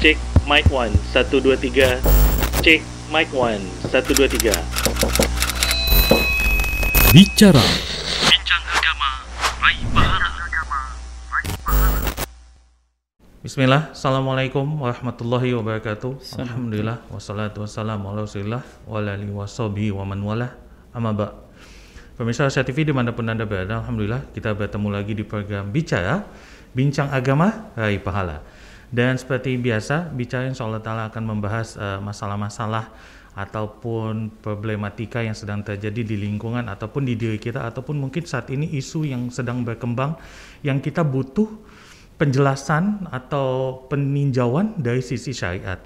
Cek mic 1 1 2 3. Cek mic 1 1 2 3. Bicara. Bincang agama raih pahala. Bismillah, Assalamualaikum warahmatullahi wabarakatuh. Alhamdulillah, wassalatu wassalamu ala rasulillah Wa ala alihi wa man wala. Amma ba' Pemirsa Asia TV di mana pun anda berada Alhamdulillah kita bertemu lagi di program Bicara Bincang Agama Raih Pahala Dan seperti biasa Bicara insya Allah Ta'ala akan membahas uh, masalah-masalah Ataupun problematika yang sedang terjadi di lingkungan Ataupun di diri kita Ataupun mungkin saat ini isu yang sedang berkembang Yang kita butuh penjelasan atau peninjauan dari sisi syariat.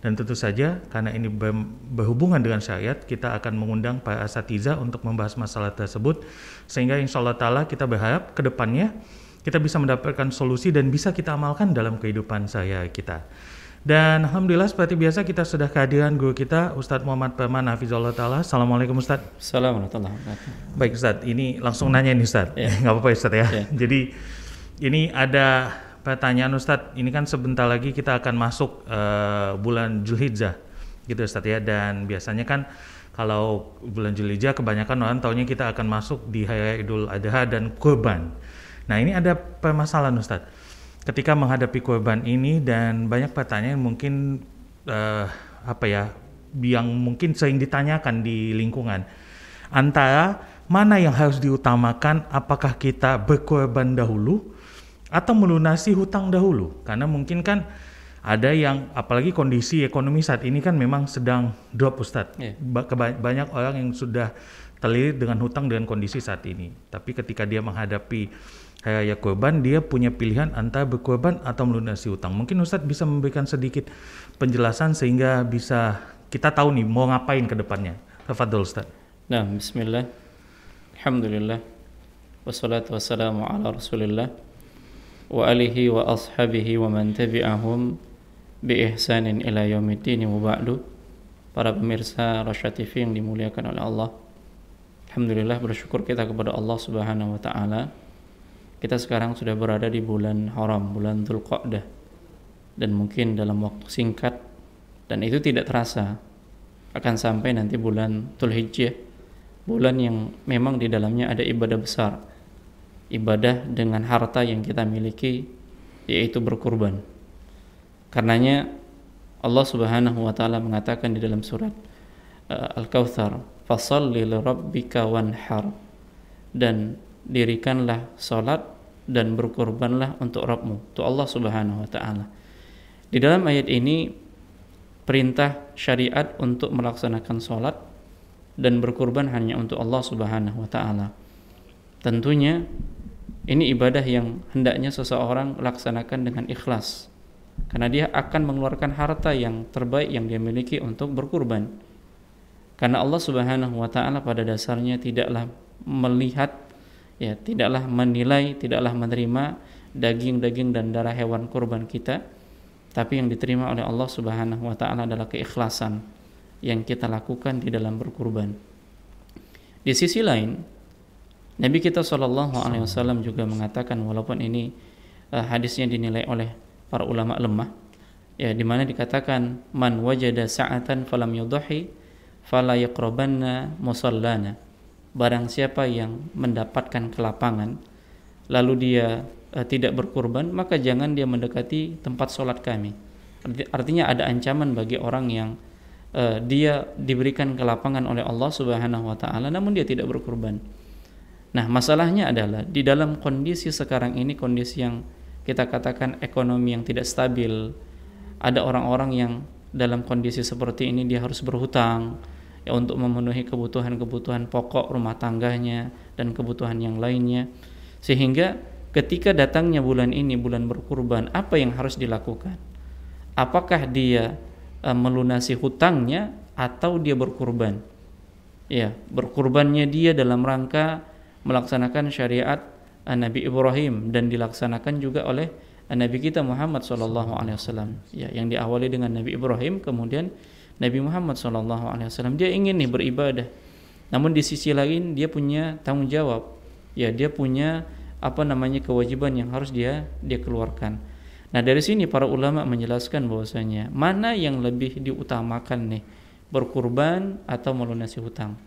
Dan tentu saja karena ini ber- berhubungan dengan syariat, kita akan mengundang para asatiza untuk membahas masalah tersebut sehingga insya Allah Ta'ala kita berharap ke depannya kita bisa mendapatkan solusi dan bisa kita amalkan dalam kehidupan saya kita. Dan Alhamdulillah seperti biasa kita sudah kehadiran guru kita Ustadz Muhammad Perman Hafizullah Ta'ala Assalamualaikum Ustadz Assalamualaikum. Baik Ustadz, ini langsung nanya nih Ustadz Ya. Nggak apa-apa Ustadz ya Ya. Jadi ini ada pertanyaan Ustadz, ini kan sebentar lagi kita akan masuk eh, bulan Zulhijjah gitu Ustadz ya dan biasanya kan kalau bulan Zulhijjah kebanyakan orang taunya kita akan masuk di Hari Idul Adha dan kurban. Nah ini ada permasalahan Ustadz, ketika menghadapi kurban ini dan banyak pertanyaan mungkin eh, apa ya yang mungkin sering ditanyakan di lingkungan. Antara mana yang harus diutamakan? Apakah kita berkorban dahulu atau melunasi hutang dahulu? Karena mungkin kan ada yang apalagi kondisi ekonomi saat ini kan memang sedang drop Ustadz Iya. Ba- banyak orang yang sudah terlilit dengan hutang dengan kondisi saat ini. Tapi ketika dia menghadapi raya kurban dia punya pilihan antara berkorban atau melunasi hutang mungkin Ustadz bisa memberikan sedikit penjelasan sehingga bisa kita tahu nih mau ngapain ke depannya Tafadhol Ustadz Nah, bismillah. Alhamdulillah. Wassalatu wassalamu ala Rasulillah wa alihi wa ashabihi wa man tabi'ahum bi ihsanin ila yaumiddin wa ba'du. Para pemirsa Rasya TV yang dimuliakan oleh Allah. Alhamdulillah bersyukur kita kepada Allah Subhanahu wa taala. Kita sekarang sudah berada di bulan haram, bulan Dzulqa'dah. Dan mungkin dalam waktu singkat dan itu tidak terasa akan sampai nanti bulan Dzulhijjah bulan yang memang di dalamnya ada ibadah besar. Ibadah dengan harta yang kita miliki yaitu berkurban. Karenanya Allah Subhanahu wa taala mengatakan di dalam surat uh, Al-Kautsar fasalli lirabbika wanhar. Dan dirikanlah salat dan berkurbanlah untuk Rabbmu itu Allah Subhanahu wa taala di dalam ayat ini perintah syariat untuk melaksanakan sholat dan berkurban hanya untuk Allah Subhanahu wa taala. Tentunya ini ibadah yang hendaknya seseorang laksanakan dengan ikhlas karena dia akan mengeluarkan harta yang terbaik yang dia miliki untuk berkurban. Karena Allah Subhanahu wa taala pada dasarnya tidaklah melihat ya, tidaklah menilai, tidaklah menerima daging-daging dan darah hewan kurban kita tapi yang diterima oleh Allah Subhanahu wa taala adalah keikhlasan yang kita lakukan di dalam berkurban. Di sisi lain, Nabi kita Shallallahu alaihi wasallam juga mengatakan walaupun ini uh, hadisnya dinilai oleh para ulama lemah, ya di mana dikatakan man wajada sa'atan falam yudhi fala yaqrabanna musallana. Barang siapa yang mendapatkan kelapangan lalu dia uh, tidak berkurban, maka jangan dia mendekati tempat sholat kami. Arti- Artinya ada ancaman bagi orang yang uh, dia diberikan kelapangan oleh Allah Subhanahu wa taala namun dia tidak berkurban. Nah, masalahnya adalah di dalam kondisi sekarang ini kondisi yang kita katakan ekonomi yang tidak stabil. Ada orang-orang yang dalam kondisi seperti ini dia harus berhutang ya untuk memenuhi kebutuhan-kebutuhan pokok rumah tangganya dan kebutuhan yang lainnya. Sehingga ketika datangnya bulan ini bulan berkurban, apa yang harus dilakukan? Apakah dia e, melunasi hutangnya atau dia berkurban? Ya, berkurbannya dia dalam rangka melaksanakan syariat eh, Nabi Ibrahim dan dilaksanakan juga oleh eh, Nabi kita Muhammad wasallam. Ya, yang diawali dengan Nabi Ibrahim kemudian Nabi Muhammad wasallam. Dia ingin nih beribadah. Namun di sisi lain dia punya tanggung jawab. Ya, dia punya apa namanya kewajiban yang harus dia dia keluarkan. Nah, dari sini para ulama menjelaskan bahwasanya mana yang lebih diutamakan nih, berkurban atau melunasi hutang.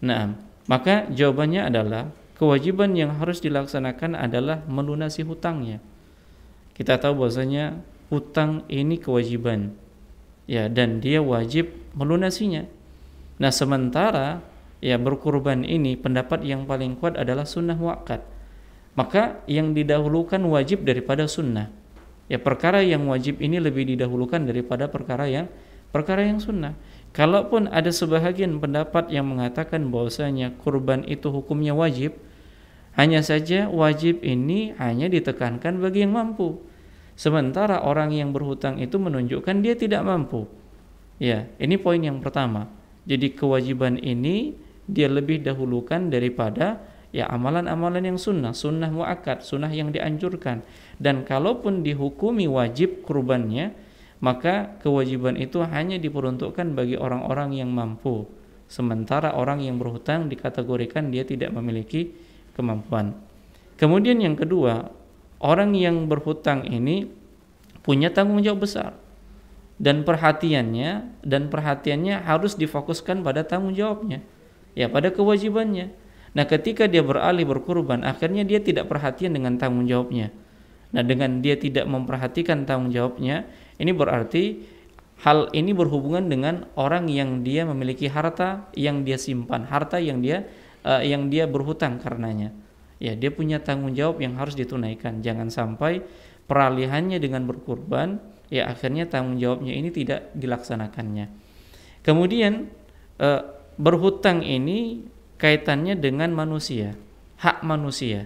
Nah, maka jawabannya adalah kewajiban yang harus dilaksanakan adalah melunasi hutangnya. Kita tahu bahwasanya hutang ini kewajiban. Ya, dan dia wajib melunasinya. Nah, sementara ya berkurban ini pendapat yang paling kuat adalah sunnah muakkad. Maka yang didahulukan wajib daripada sunnah ya perkara yang wajib ini lebih didahulukan daripada perkara yang perkara yang sunnah. Kalaupun ada sebahagian pendapat yang mengatakan bahwasanya kurban itu hukumnya wajib, hanya saja wajib ini hanya ditekankan bagi yang mampu. Sementara orang yang berhutang itu menunjukkan dia tidak mampu. Ya, ini poin yang pertama. Jadi kewajiban ini dia lebih dahulukan daripada ya amalan-amalan yang sunnah, sunnah muakkad, sunnah yang dianjurkan. Dan kalaupun dihukumi wajib kurbannya, maka kewajiban itu hanya diperuntukkan bagi orang-orang yang mampu. Sementara orang yang berhutang dikategorikan dia tidak memiliki kemampuan. Kemudian yang kedua, orang yang berhutang ini punya tanggung jawab besar dan perhatiannya dan perhatiannya harus difokuskan pada tanggung jawabnya ya pada kewajibannya Nah, ketika dia beralih berkurban, akhirnya dia tidak perhatian dengan tanggung jawabnya. Nah, dengan dia tidak memperhatikan tanggung jawabnya, ini berarti hal ini berhubungan dengan orang yang dia memiliki harta yang dia simpan, harta yang dia uh, yang dia berhutang karenanya. Ya, dia punya tanggung jawab yang harus ditunaikan. Jangan sampai peralihannya dengan berkurban, ya akhirnya tanggung jawabnya ini tidak dilaksanakannya. Kemudian uh, berhutang ini kaitannya dengan manusia, hak manusia.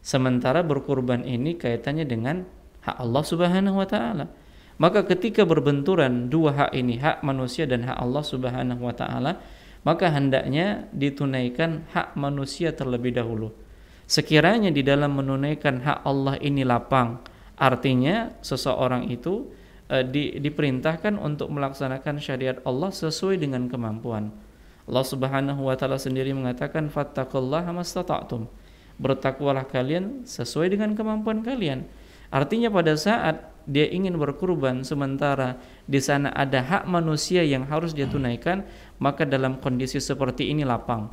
Sementara berkurban ini kaitannya dengan hak Allah Subhanahu wa taala. Maka ketika berbenturan dua hak ini, hak manusia dan hak Allah Subhanahu wa taala, maka hendaknya ditunaikan hak manusia terlebih dahulu. Sekiranya di dalam menunaikan hak Allah ini lapang, artinya seseorang itu e, di, diperintahkan untuk melaksanakan syariat Allah sesuai dengan kemampuan. Allah Subhanahu wa taala sendiri mengatakan fattaqullaha mastata'tum. Bertakwalah kalian sesuai dengan kemampuan kalian. Artinya pada saat dia ingin berkurban sementara di sana ada hak manusia yang harus dia tunaikan, maka dalam kondisi seperti ini lapang.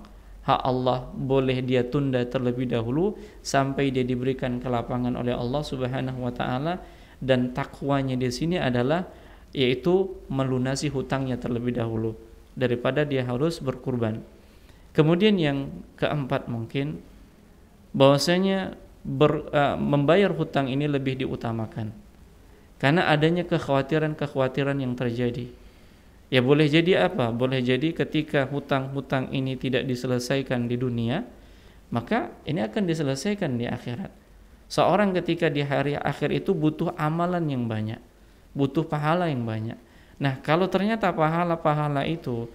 Hak Allah boleh dia tunda terlebih dahulu sampai dia diberikan kelapangan oleh Allah Subhanahu wa taala dan takwanya di sini adalah yaitu melunasi hutangnya terlebih dahulu daripada dia harus berkurban. Kemudian yang keempat mungkin bahwasanya ber, uh, membayar hutang ini lebih diutamakan karena adanya kekhawatiran-kekhawatiran yang terjadi. Ya boleh jadi apa? Boleh jadi ketika hutang-hutang ini tidak diselesaikan di dunia, maka ini akan diselesaikan di akhirat. Seorang ketika di hari akhir itu butuh amalan yang banyak, butuh pahala yang banyak. Nah, kalau ternyata pahala-pahala itu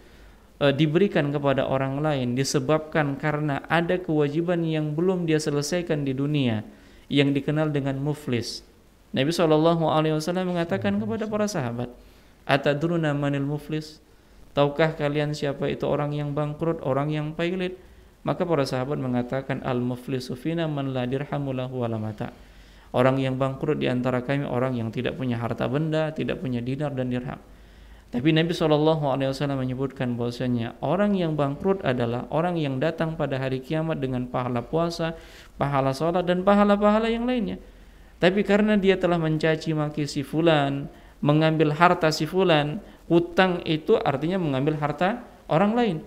e, diberikan kepada orang lain disebabkan karena ada kewajiban yang belum dia selesaikan di dunia yang dikenal dengan muflis. Nabi wasallam mengatakan kepada para sahabat, "Atadruna manil muflis?" Tahukah kalian siapa itu orang yang bangkrut, orang yang pailit? Maka para sahabat mengatakan al-muflisu fina man la dirhamu lahu mata. Orang yang bangkrut di antara kami orang yang tidak punya harta benda, tidak punya dinar dan dirham. Tapi Nabi SAW menyebutkan bahwasanya orang yang bangkrut adalah orang yang datang pada hari kiamat dengan pahala puasa, pahala sholat dan pahala-pahala yang lainnya. Tapi karena dia telah mencaci maki si fulan, mengambil harta si fulan, hutang itu artinya mengambil harta orang lain.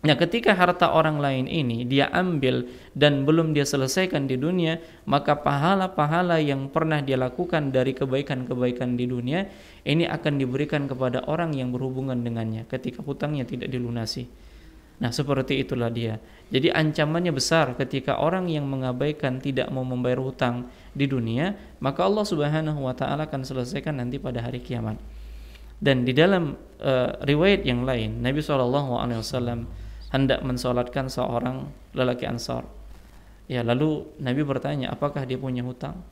Nah, ketika harta orang lain ini dia ambil dan belum dia selesaikan di dunia, maka pahala-pahala yang pernah dia lakukan dari kebaikan-kebaikan di dunia ini akan diberikan kepada orang yang berhubungan dengannya ketika hutangnya tidak dilunasi. Nah, seperti itulah dia. Jadi ancamannya besar ketika orang yang mengabaikan tidak mau membayar hutang di dunia, maka Allah Subhanahu wa taala akan selesaikan nanti pada hari kiamat. Dan di dalam uh, riwayat yang lain, Nabi SAW hendak mensolatkan seorang lelaki Ansar. Ya, lalu Nabi bertanya, apakah dia punya hutang?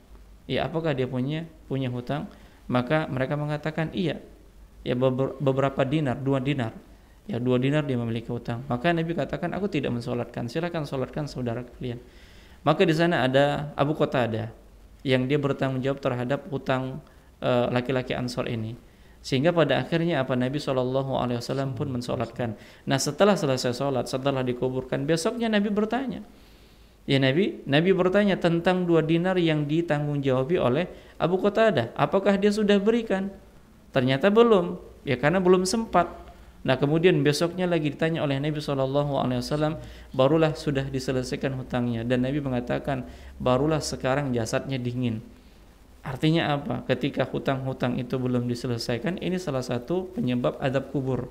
Ya, apakah dia punya punya hutang? Maka mereka mengatakan iya. Ya beberapa dinar, dua dinar. Ya dua dinar dia memiliki hutang. Maka Nabi katakan, aku tidak mensolatkan. Silakan solatkan saudara kalian. Maka di sana ada Abu Qatadah. yang dia bertanggung jawab terhadap hutang eh, laki-laki uh, Ansor ini. Sehingga pada akhirnya apa Nabi Shallallahu Alaihi Wasallam pun mensolatkan. Nah setelah selesai sholat, setelah dikuburkan, besoknya Nabi bertanya, ya Nabi, Nabi bertanya tentang dua dinar yang ditanggung jawabi oleh Abu Qatadah. Apakah dia sudah berikan? Ternyata belum, ya karena belum sempat. Nah kemudian besoknya lagi ditanya oleh Nabi Wasallam, barulah sudah diselesaikan hutangnya dan Nabi mengatakan barulah sekarang jasadnya dingin. Artinya apa? Ketika hutang-hutang itu belum diselesaikan, ini salah satu penyebab adab kubur.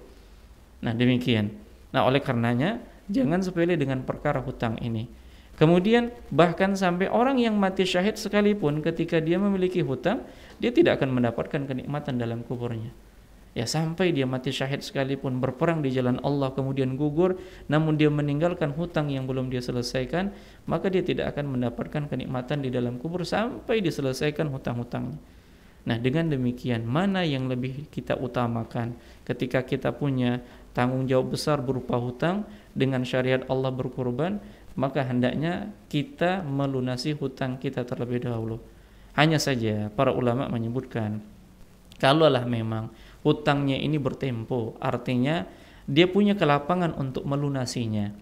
Nah demikian. Nah oleh karenanya jangan sepele dengan perkara hutang ini. Kemudian bahkan sampai orang yang mati syahid sekalipun ketika dia memiliki hutang, dia tidak akan mendapatkan kenikmatan dalam kuburnya ya sampai dia mati syahid sekalipun berperang di jalan Allah kemudian gugur namun dia meninggalkan hutang yang belum dia selesaikan maka dia tidak akan mendapatkan kenikmatan di dalam kubur sampai diselesaikan hutang-hutangnya. Nah dengan demikian mana yang lebih kita utamakan? Ketika kita punya tanggung jawab besar berupa hutang dengan syariat Allah berkorban maka hendaknya kita melunasi hutang kita terlebih dahulu. Hanya saja para ulama menyebutkan kalaulah memang hutangnya ini bertempo, artinya dia punya kelapangan untuk melunasinya.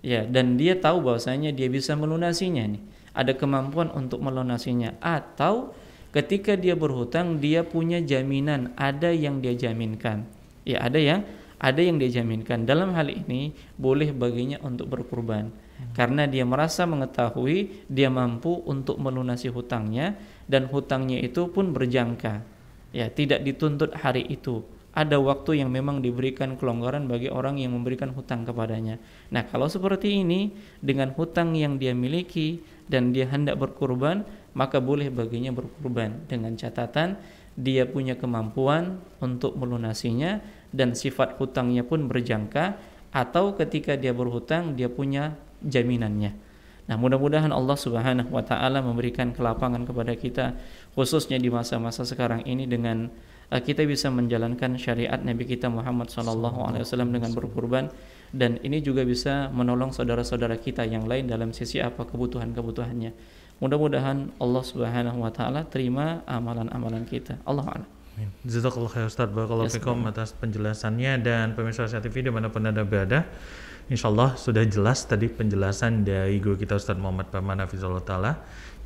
Ya, dan dia tahu bahwasanya dia bisa melunasinya nih. Ada kemampuan untuk melunasinya atau ketika dia berhutang dia punya jaminan, ada yang dia jaminkan. Ya, ada yang ada yang dia jaminkan. Dalam hal ini boleh baginya untuk berkurban. Karena dia merasa mengetahui dia mampu untuk melunasi hutangnya dan hutangnya itu pun berjangka ya tidak dituntut hari itu ada waktu yang memang diberikan kelonggaran bagi orang yang memberikan hutang kepadanya. Nah, kalau seperti ini dengan hutang yang dia miliki dan dia hendak berkurban, maka boleh baginya berkurban dengan catatan dia punya kemampuan untuk melunasinya dan sifat hutangnya pun berjangka atau ketika dia berhutang dia punya jaminannya. Nah, mudah-mudahan Allah Subhanahu wa taala memberikan kelapangan kepada kita khususnya di masa-masa sekarang ini dengan uh, kita bisa menjalankan syariat Nabi kita Muhammad sallallahu alaihi wasallam dengan berkurban dan ini juga bisa menolong saudara-saudara kita yang lain dalam sisi apa kebutuhan-kebutuhannya. Mudah-mudahan Allah Subhanahu wa taala terima amalan-amalan kita. Allah a'lam. Jazakallah khair Ustaz Barakallahu fikum atas penjelasannya dan pemirsa TV di mana pun Anda berada Insya Allah sudah jelas tadi penjelasan dari guru kita Ustadz Muhammad Paman Hafizullah Ta'ala.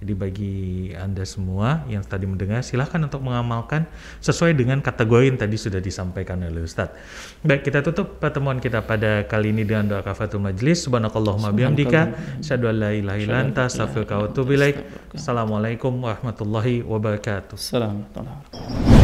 Jadi bagi Anda semua yang tadi mendengar silahkan untuk mengamalkan sesuai dengan kategori yang tadi sudah disampaikan oleh Ustadz. Baik, kita tutup pertemuan kita pada kali ini dengan doa kafatul majlis. Subhanakallahumma bihamdika. Asyhadu an la ilaha illa anta astaghfiruka wa atubu ilaik. Assalamualaikum warahmatullahi wabarakatuh. Assalamualaikum